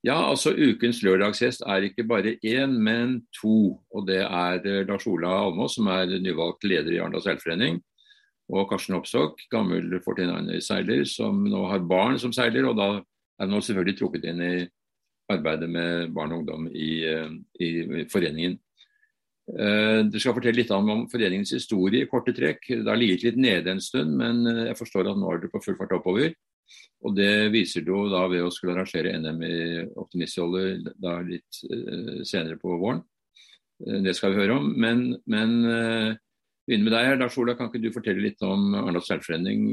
Ja, altså Ukens lørdagsgjest er ikke bare én, men to. Og Det er eh, Lars Ola Almås, som er nyvalgt leder i Arendal seilforening. Og Karsten Oppstokk, gammel seiler, som nå har barn som seiler. Og da er han selvfølgelig trukket inn i arbeidet med barn og ungdom i, eh, i foreningen. Uh, du skal fortelle litt om, foreningens historie i korte trekk. Det har ligget litt nede en stund, men jeg forstår at nå er det på full fart oppover. Og Det viser du da ved å skulle arrangere NM i optimistjolle da litt uh, senere på våren. Uh, det skal vi høre om. Men, men uh, begynne med deg her. Lars Ola, kan ikke du fortelle litt om Arendals seilforening?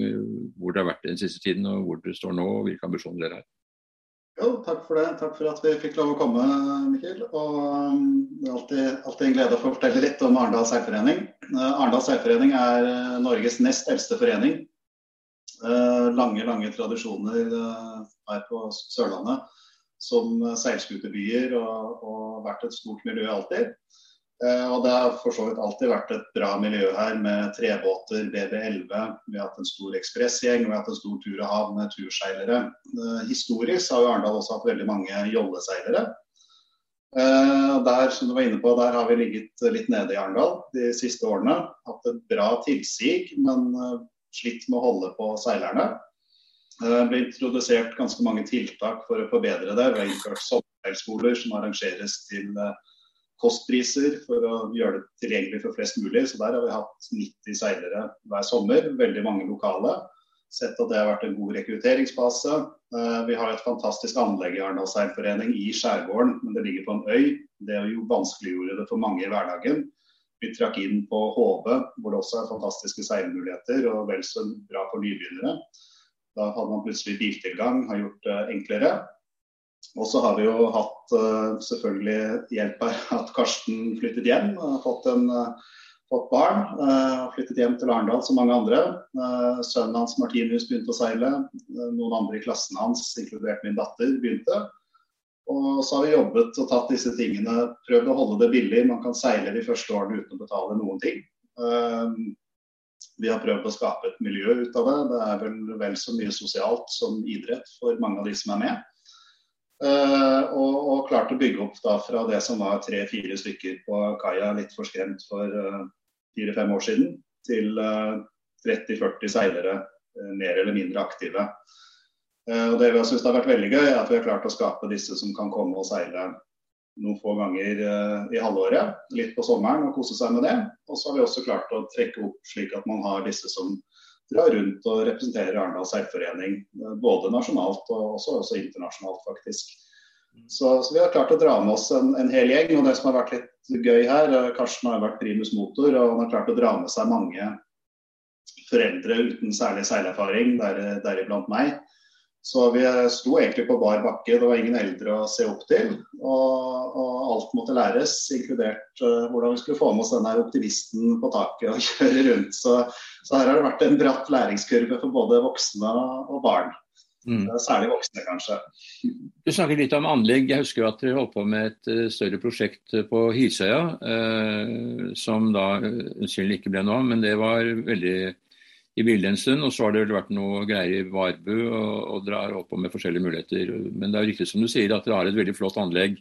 Hvor det har vært den siste tiden, og hvor dere står nå, og hvilke ambisjoner dere har? Jo, takk for det. Takk for at vi fikk lov å komme, Mikkel. Og Det er alltid, alltid, en glede å få fortelle litt om Arendal seilforening. Arendal seilforening er Norges nest eldste forening. Eh, lange, lange tradisjoner eh, her på Sørlandet som seilskuterbyer og, og vært et stort miljø alltid. Eh, og det har for så vidt alltid vært et bra miljø her med trebåter, BB11. Vi har hatt en stor ekspressgjeng, vi har hatt en stor tur og hav med turseilere. Historisk har jo Arendal også hatt veldig mange jolleseilere. Der som du var inne på, der har vi ligget litt nede i Arendal de siste årene. Hatt et bra tilsig, men slitt med å holde på seilerne. Det eh, ble introdusert ganske mange tiltak for å forbedre det. Vi har innført sommerseilskoler som arrangeres til eh, kostpriser for å gjøre det tilgjengelig for flest mulig. Så der har vi hatt 90 seilere hver sommer, veldig mange lokale. Sett at det har vært en god rekrutteringsbase. Eh, vi har et fantastisk anlegg i Arendal seilforening i skjærgården, men det ligger på en øy. Det jo vanskeliggjorde det for mange i hverdagen. Vi trakk inn på HV, hvor det også er fantastiske seilmuligheter og vel så bra for nybegynnere. Da hadde man plutselig biltilgang, har gjort det enklere. Og så har vi jo hatt eh, selvfølgelig hjelp av at Karsten flyttet hjem. Har fått, en, eh, fått barn. og har flyttet hjem til Arendal som mange andre. Sønnen hans Martinus begynte å seile. Noen andre i klassen hans, inkludert min datter, begynte. Og så har vi jobbet og tatt disse tingene, prøvd å holde det billig. Man kan seile de første årene uten å betale noen ting. Ehm, vi har prøvd å skape et miljø ut av det. Det er vel vel så mye sosialt som idrett for mange av de som er med. Uh, og, og klart å bygge opp da fra det som var tre-fire stykker på kaia, litt for skremt for uh, fire-fem år siden, til uh, eh, 30-40 seilere, mer eller mindre aktive. Eh, og Det vi har syntes har vært veldig gøy, er at vi har klart å skape disse som kan komme og seile noen få ganger eh, i halvåret, litt på sommeren, og kose seg med det. Og så har vi også klart å trekke opp slik at man har disse som drar rundt og representerer Arendal seilforening, eh, både nasjonalt og også, også internasjonalt, faktisk. Så, så, vi har klart å dra med oss en, en, hel gjeng. Og det som har vært litt gøy her, Karsten har vært primus motor, og han har klart å dra med seg mange foreldre uten særlig seilerfaring, deriblant meg. Så vi sto egentlig på bar bakke, det var ingen eldre å se opp til. Og, og alt måtte læres, inkludert uh, hvordan vi skulle få med oss denne optimisten på taket og kjøre rundt. Så, så, her har det vært en bratt læringskurve for både voksne og barn. Mm. Særlig voksne, kanskje. Du snakket litt om anlegg. Jeg husker at dere holdt på med et uh, større prosjekt på Hysøya, uh, som da unnskyld ikke ble av, men det var veldig i bildet en stund. Og så har det vel vært noe greier i Varbu og, og drar opp med forskjellige muligheter. Men det er jo riktig som du sier at dere har et veldig flott anlegg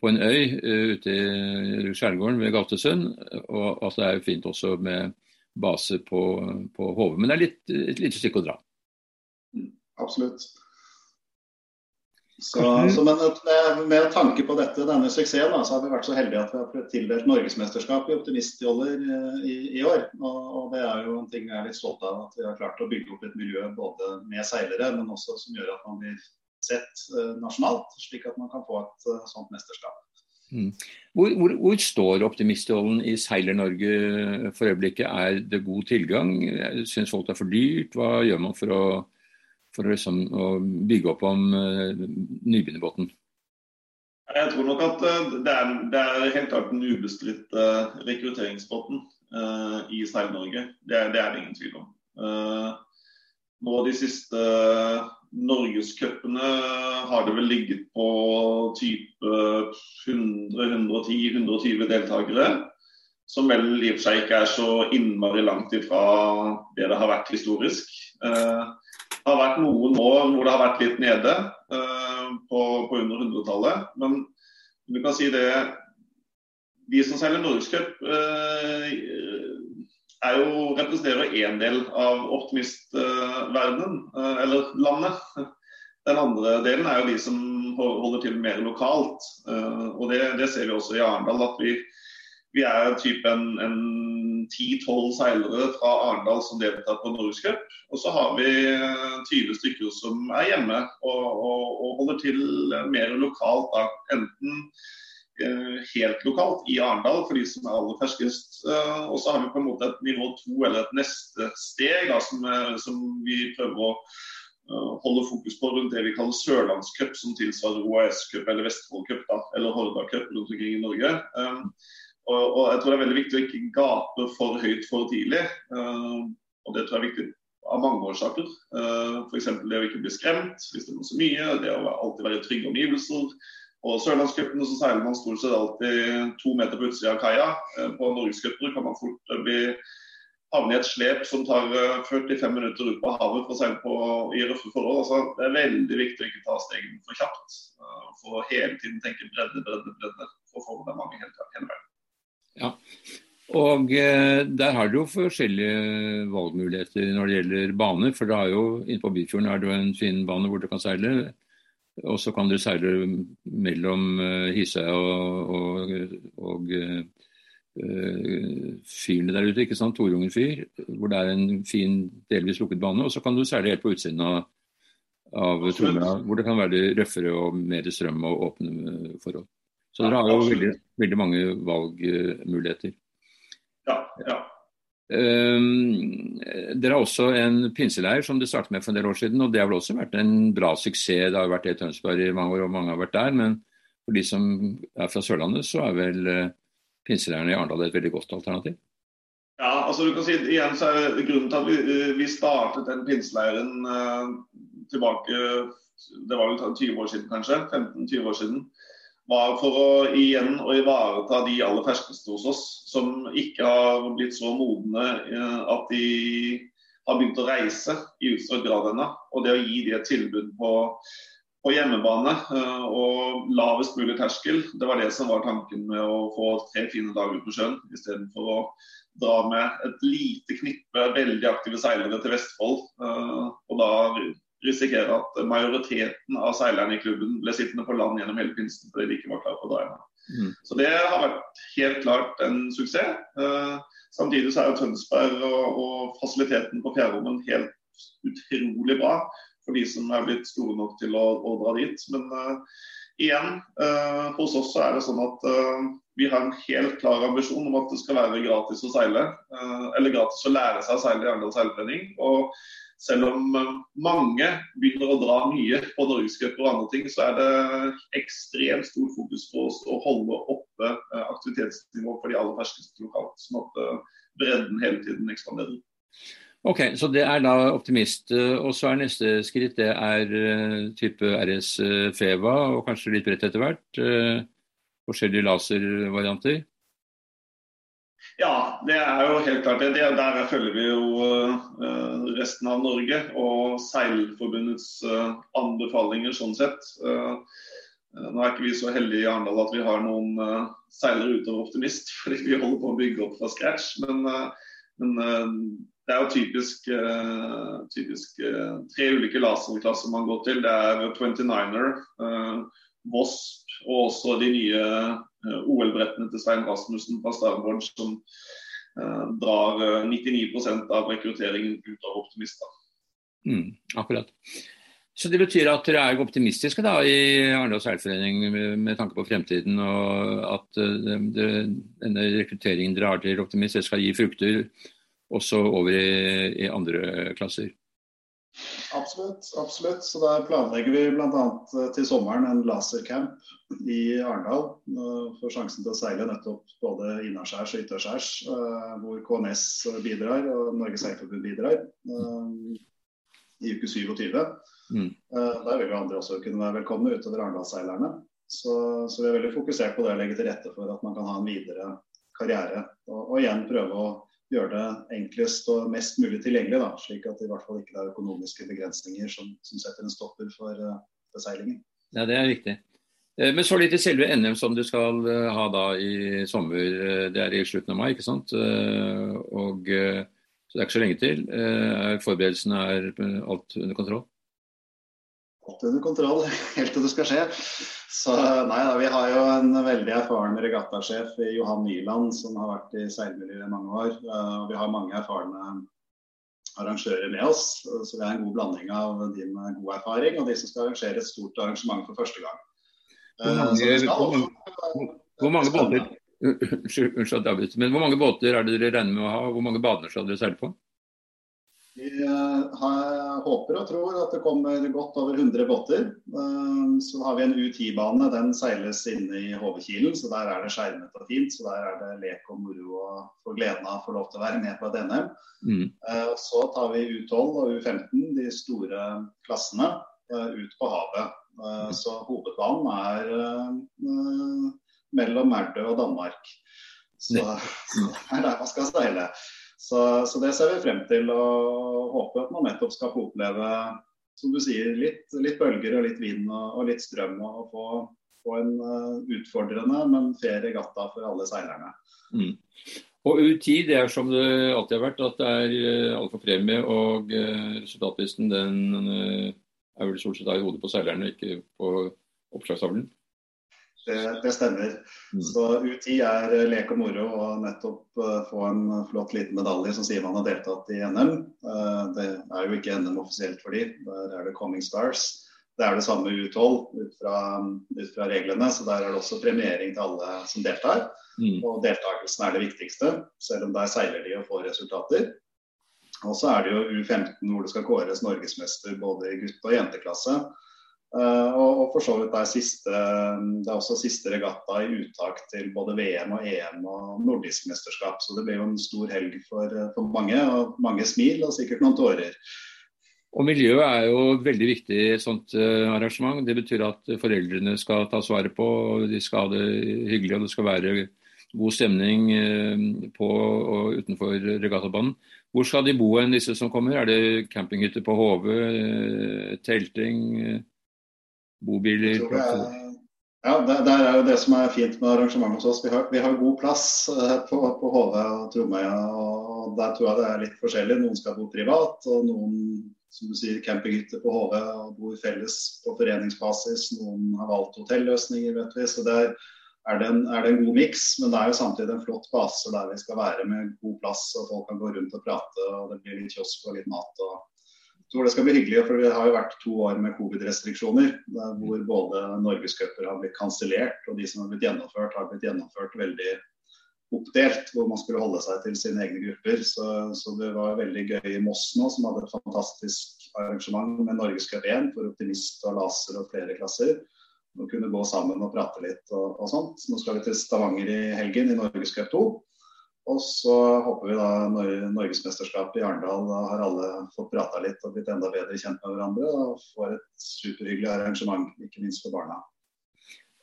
på en øy uh, ute i skjærgården ved Gautesund. Og at det er jo fint også med base på, på Hove. Men det er litt, et lite stykke å dra. Absolutt. Så, så men med, med, tanke på dette, denne suksessen, da, så har vi vært så heldige at vi har tildelt norgesmesterskap i optimistjoller eh, i, i, år. Og, og, Det er jo en ting jeg er litt stolt av, at vi har klart å bygge opp et miljø både med seilere, men også som gjør at man blir sett uh, nasjonalt, slik at man kan få et uh, sånt mesterskap. Mm. Hvor, hvor, hvor, står Optimistjollen i Seiler-Norge for øyeblikket? Er det god tilgang? Syns folk det er for dyrt? Hva gjør man for å for å, liksom, å bygge opp om uh, nybegynnerbåten? Jeg tror nok at uh, det, er, det, er, helt klart den ubestridte uh, rekrutteringsbåten uh, i Seil-Norge. Det, det, er det ingen tvil om. nå De siste norgescupene har det vel ligget på type 100-110-120 deltakere. Som vel i og for seg ikke er så innmari langt ifra det det har vært historisk. Uh, Det har vært noen år hvor det har vært litt nede, uh, på, på, under 100-tallet. Men du kan si det De som seiler Norgescup, uh, representerer én del av optimistverdenen, uh, eller landet. Den andre delen er jo de som holder til mer lokalt. og det, det ser vi også i Arendal. at vi vi er type en ti-tolv seilere fra Arendal som deltar på Norgescup. Og så har vi 20 eh, stykker som er hjemme og, og, og holder til mer lokalt. Da. Enten eh, helt lokalt i Arendal for de som er aller ferskest. Eh, og så har vi på en måte et nivå to eller et neste steg da, som, som, vi prøver å holde fokus på rundt det vi kaller sørlandscup, som tilsvarer OAS-cup eller Vestfold-cup eller Horda-cup rundt omkring i Norge. Og, og, jeg tror det er veldig viktig å ikke gape for høyt for tidlig. Uh, og det tror jeg er viktig av mange årsaker. Uh, F.eks. det å ikke bli skremt hvis det så mye, det å alltid være i trygge omgivelser. Og Sørlandscupen så seiler man stort sett alltid to meter på utsida av kaia. Uh, på Norgescuper kan man fort bli havne i et slep som tar 45 minutter ut på havet for å seile på i røffe forhold. Altså, det er veldig viktig å ikke ta stegene for kjapt. For å hele tiden tenke bredde, bredde, bredde. For å få med deg mange hele, hele. Ja, og eh, der har du jo forskjellige valgmuligheter når det gjelder baner. For det har jo, inne på Byfjorden er det jo en fin bane hvor du kan seile. Og så kan du seile mellom uh, Hisøya og, og, og uh, fyrene der ute, ikke sant? Torungen fyr, hvor det er en fin, delvis lukket bane. Og så kan du seile helt på utsiden av, av Tromøya, hvor det kan være røffere og mer strøm og åpne forhold. Så dere har jo veldig, veldig mange valgmuligheter. Ja, ja. Um, dere har også en pinseleir som du startet med for en del år siden. og Det har vel også vært en bra suksess. Det har vært i Tønsberg i mange år, og mange har vært der. Men for de som er fra Sørlandet, så er vel uh, pinseleiren i Arendal et veldig godt alternativ? Ja, altså du kan si igjen så er det Grunnen til at vi, eh, vi startet den pinseleiren uh, tilbake det var vel 20 år siden kanskje, 15-20 år siden var for å igjen å ivareta de aller ferskeste hos oss, som ikke har blitt så modne eh, at de har begynt å reise i utstrakt grad ennå. Og det å gi de et tilbud på, på hjemmebane uh, og lavest mulig terskel, det var det som var tanken med å få tre fine dager på sjøen, istedenfor å dra med et lite knippe veldig aktive seilere til Vestfold. Uh, og da risikere at majoriteten av seilerne i klubben ble sittende på land gjennom hele pinsen fordi de ikke var klare på hjem. Mm. Så det har vært helt klart en suksess. Uh, samtidig så er jo Tønsberg og, og fasiliteten på fjærrommen helt utrolig bra for de som er blitt store nok til å, å dra dit. Men uh, igjen, uh, hos oss så er det sånn at vi har en helt klar ambisjon om at det skal være gratis å seile. eller gratis å lære seg å seile i Arendal seilforening. Og selv om eh, mange begynner å dra mye på norgescup og andre ting, så er det ekstremt stort fokus på å holde oppe eh, aktivitetsnivået for de aller ferskeste lokalt. Sånn at eh, bredden hele tiden ekspanderer. Ok, Så det er da optimist. Og så er neste skritt det er type RS Feva og kanskje litt bredt etter hvert. Forskjellige laservarianter. Ja, det er jo helt klart det. Der følger vi jo resten av Norge og Seilforbundets anbefalinger sånn sett. Nå er ikke vi så heldige i Arendal at vi har noen seilere utover optimist, fordi vi holder på å bygge opp fra scratch. Men, men det er jo typisk, typisk tre ulike laserklasser man går til. Det er 29er, Wasp og også de nye Eh, OL-brettene til Svein Rasmussen fra Starboard som drar 99 eh, av rekrutteringen ut av optimister. Mm, akkurat. Så Det betyr at dere er optimistiske da i Arendal seilforening med tanke på fremtiden, og at det, denne rekrutteringen dere har til optimist, det skal gi frukter også over i, i andre klasser? Absolutt. absolutt. Så Der planlegger vi bl.a. Eh, til sommeren en lasercamp i Arendal. Eh, får sjansen til å seile nettopp både innaskjærs og ytterskjærs, eh, hvor KNS bidrar og Norges Seilforbund bidrar. I uke 27. Mm. Der vil jo andre også kunne være velkomne utover Arendalsseilerne. Så, så, vi er veldig fokusert på det å legge til rette for at man kan ha en videre karriere. Og, og igjen prøve å gjøre det enklest og mest mulig tilgjengelig. Da, slik at det i hvert fall ikke er økonomiske begrensninger som, som setter en stopper for uh, beseilingen. Ja, det er viktig. Eh, men så litt til selve NM som du skal uh, ha da i sommer. Det er i slutten av mai, ikke sant? Og, så det er ikke så lenge til. Forberedelsene er alt under kontroll? Alt under kontroll, helt til det skal skje. Så nei da, Vi har jo en veldig erfaren regattasjef i Johan Nyland som har vært i seilmiljøet i mange år. Og vi har mange erfarne arrangører med oss. Så vi har en god blanding av de med god erfaring og de som skal arrangere et stort arrangement for første gang. Hvor mange, hvor, hvor mange båter Unnskyld, men hvor mange båter er det dere regner med å ha? Hvor mange baner skal dere seile på? Vi eh, håper og tror at det kommer godt over 100 båter. Eh, så har vi en U10-bane. Den seiles inne i Hovekilen, så der er det skjermet og fint. Så der er det lek og moro og få gleden av å få lov til å være med på et NM. Mm. Eh, så tar vi U12 og U15, de store klassene, ut på havet. Så hovedbanen er mellom Merdø og Danmark. Så det er der man skal seile. Så, så, det ser vi frem til, og håper at man nettopp skal få oppleve som du sier, litt, litt bølger og litt vind og, og litt strøm. Og få, få en uh, utfordrende, men fair regatta for alle seilerne. Mm. Og U10 det er som det alltid har vært, at det er uh, alt for premie. Og uh, resultatlisten den er vel stort sett i hodet på seilerne, ikke på oppslagstavlen. Det, det stemmer. Mm. Så U10 er eh, lek og moro å nettopp uh, få en flott liten medalje som sier man har deltatt i NM. Uh, det er jo ikke NM offisielt for de, der er det Coming Stars. Det er det samme U12 ut fra, ut fra, reglene, så der er det også premiering til alle som deltar. Mm. Og deltakelsen er det viktigste, selv om der seiler de og får resultater. Og så er det jo U15 hvor det skal kåres norgesmester både i gutte- og jenteklasse. Uh, og, for så vidt det er, siste, det er også siste regatta i uttak til både VM og EM og nordisk mesterskap. Så det blir jo en stor helg for, for mange, og mange smil og sikkert noen tårer. Og Miljøet er jo veldig viktig i et sånt arrangement. Det betyr at foreldrene skal ta svaret på, de skal ha det hyggelig og det skal være god stemning på og utenfor regattabanen. Hvor skal de bo enn disse som kommer? Er det campinghytter på Hove, telting? Bobiler? Ja, det, det, er jo det som er fint med arrangementet hos oss. Vi har, vi har god plass eh, på, på HV og Tromøya. og Der tror jeg det er litt forskjellig. Noen skal bo privat, og noen som du sier, campinghytter på HV og bor felles på foreningsbasis. Noen har valgt hotelløsninger, vet vi. Så der er, er, det en, er det en god miks. Men det er jo samtidig en flott base der vi skal være med god plass, og folk kan gå rundt og prate. og Det blir litt kiosk og litt mat. og tror det skal bli hyggelig, for Det har jo vært to år med covid-restriksjoner, hvor både norgescuper har blitt kansellert og de som har blitt gjennomført, har blitt gjennomført veldig oppdelt, hvor man skulle holde seg til sine egne grupper. Så, så det var veldig gøy i Moss nå, som hadde et fantastisk arrangement med Norgescup 1 for optimist og laser og flere klasser. Å kunne gå sammen og prate litt og, og sånt. Nå skal vi til Stavanger i helgen i Norgescup 2. Og så håper vi da når Norgesmesterskapet i Arendal har alle fått prata litt og blitt enda bedre kjent med hverandre. Og får et superhyggelig arrangement, ikke minst for barna.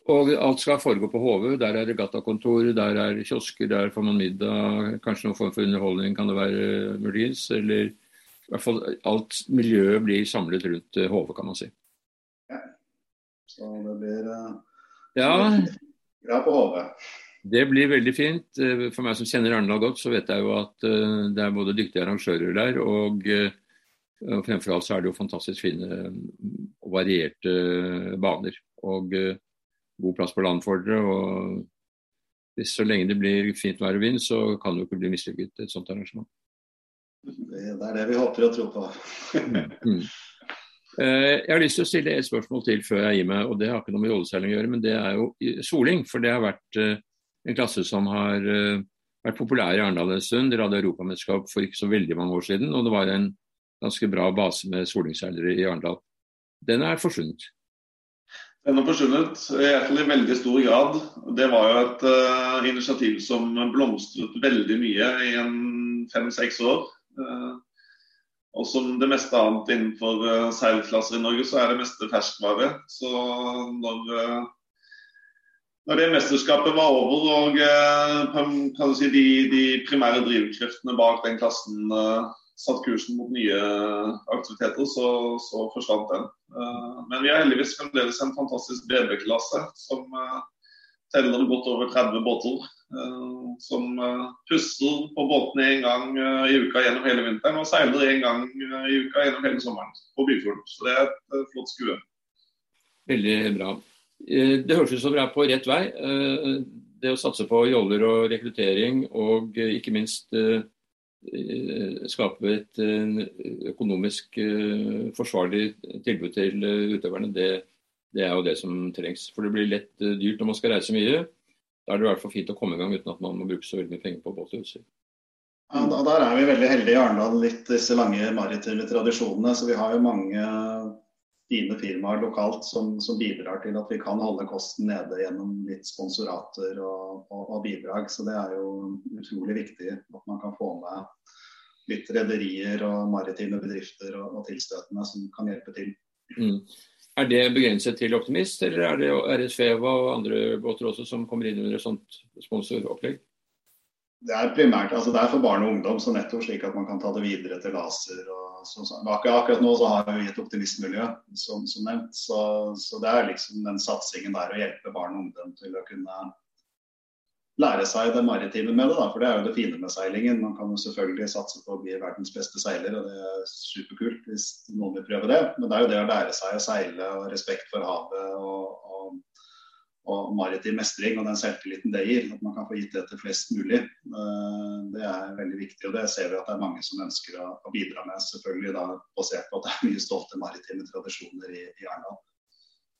Og alt skal foregå på HV. Der er regattakontor, der er kiosker, der får man middag. Kanskje noen form for underholdning kan det være muligens. Eller i hvert fall alt miljøet blir samlet rundt HV, eh, kan man si. Ja. Så det blir uh, ja. bra på HV. Det blir veldig fint. Eh, for meg som kjenner Arendal godt, så vet jeg jo at eh, det er både dyktige arrangører der, og eh, fremfor alt så er det jo fantastisk fine og varierte baner. Og god plass på land for dere. og hvis Så lenge det blir fint vær og vind, så kan det jo ikke bli mislykket, et sånt arrangement. Det er det vi håper og tror på. mm. Jeg har lyst til å stille et spørsmål til før jeg gir meg. og Det har ikke noe med jolleseiling å gjøre, men det er jo soling. For det har vært en klasse som har uh, vært populær i Arendal en stund. Dere hadde europamesterskap for ikke så veldig mange år siden, og det var en ganske bra base med solingseilere i Arendal. Den er forsvunnet. Den har forsvunnet, i i veldig stor grad. Det var jo et uh, initiativ som blomstret veldig mye i en fem-seks år. Uh, og som det meste annet innenfor uh, seilklasser i Norge, så er det meste ferskvare. Så når når det mesterskapet var over og kan si, de, de, primære drivkreftene bak den klassen satt kursen mot nye aktiviteter, så, så forsvant den. Men vi har heldigvis fremdeles en fantastisk BB-klasse som teller godt over 30 båter. Eh, som eh, puster på båtene en gang eh, i uka gjennom hele vinteren og seiler en gang i uka gjennom hele sommeren på Byfjorden. Så det er et flott skue. Veldig bra. Det høres ut som dere er på rett vei. Det å satse på joller og rekruttering, og ikke minst skape et økonomisk forsvarlig tilbud til utøverne, det, det er jo det som trengs. For det blir lett dyrt når man skal reise mye. Da er det i hvert fall fint å komme i gang uten at man må bruke så veldig mye penger på båt og utstyr. Ja, der er vi veldig heldige i Arendal, litt disse lange maritime tradisjonene. Så vi har jo mange fine firmaer lokalt som, som, bidrar til at vi kan holde kosten nede gjennom litt sponsorater og, og, og, bidrag. Så det er jo utrolig viktig at man kan få med litt rederier og maritime bedrifter og, og tilstøtende som kan hjelpe til. Mm. Er det begrenset til Optimist, eller er det RSFEVA og andre båter også som kommer inn under et sånt sponsoropplegg? Det er primært, altså det er for barn og ungdom, så nettopp slik at man kan ta det videre til laser. og så, så. Akkurat, nå så har vi et optimistmiljø, som, som nevnt. Så, så, det er liksom den satsingen der å hjelpe barn og ungdom til å kunne lære seg det maritime med det. Da. For det er jo det fine med seilingen. Man kan jo selvfølgelig satse på å bli verdens beste seiler, og det er superkult hvis noen vil prøve det. Men det er jo det å lære seg å seile og respekt for havet og, og, og maritim mestring og den selvtilliten det gir. At man kan få gitt det til flest mulig. Eh, det er veldig viktig, og det ser vi at det er mange som ønsker å, bidra med. Selvfølgelig da basert på at det er mye stolte maritime tradisjoner i, i Arendal.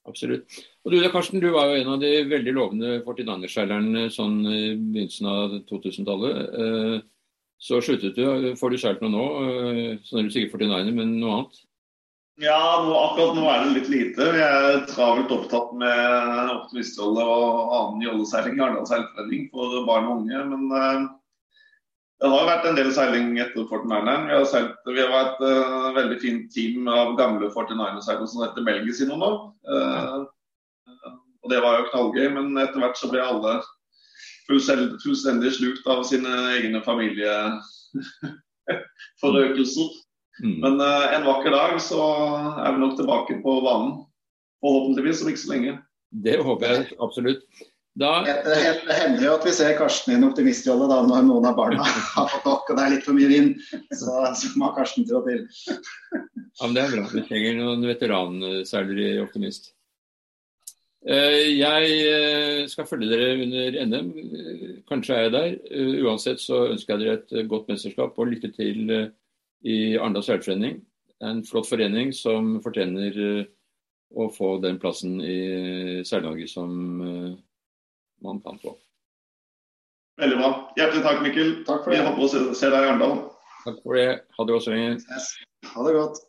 Absolutt. Og du Karsten, du var jo en av de veldig lovende Fortinaner-seilerne sånn i begynnelsen av 2000-tallet. Eh, så sluttet du. Får du seilt noe nå? Sånn er du sikkert 49er, men noe annet? Ja, nå, akkurat nå er det litt lite. Vi er travelt opptatt med optimistrolle og annen jolleseiling i Arendal seilforening for barn og unge. Men uh, det har vært en del seiling etter Fortinanderen. Vi har, seilt, vi har vært et uh, veldig fint team av gamle Fortinander-seilere som heter Belgis i noen år. Uh, og det var jo knallgøy, men etter hvert så ble alle fullstendig slukt av sine egne familieforøkelser. Mm. Men uh, en vakker dag så er vi nok tilbake på banen. Forhåpentligvis om ikke så lenge. Det håper jeg absolutt. Da... Det hender jo at vi ser Karsten i en optimistrolle da, når noen av barna har fått nok og det er litt for mye vind. Så, så må Karsten trå til. Ja, men Det er bra. Vi trenger noen veteranseilere i Optimist. Eh, jeg eh, skal følge dere under NM. Kanskje er jeg der. Uansett så ønsker jeg dere et godt mesterskap og lykke til i Arendal seilforening. Er en flott forening som fortjener å få den plassen i Seil-Norge som man kan få. Veldig bra. Hjertelig takk, Mikkel. Takk for det. Vi håper å se, se deg i Arendal. Takk for det. Ha det godt så lenge. Ha det godt.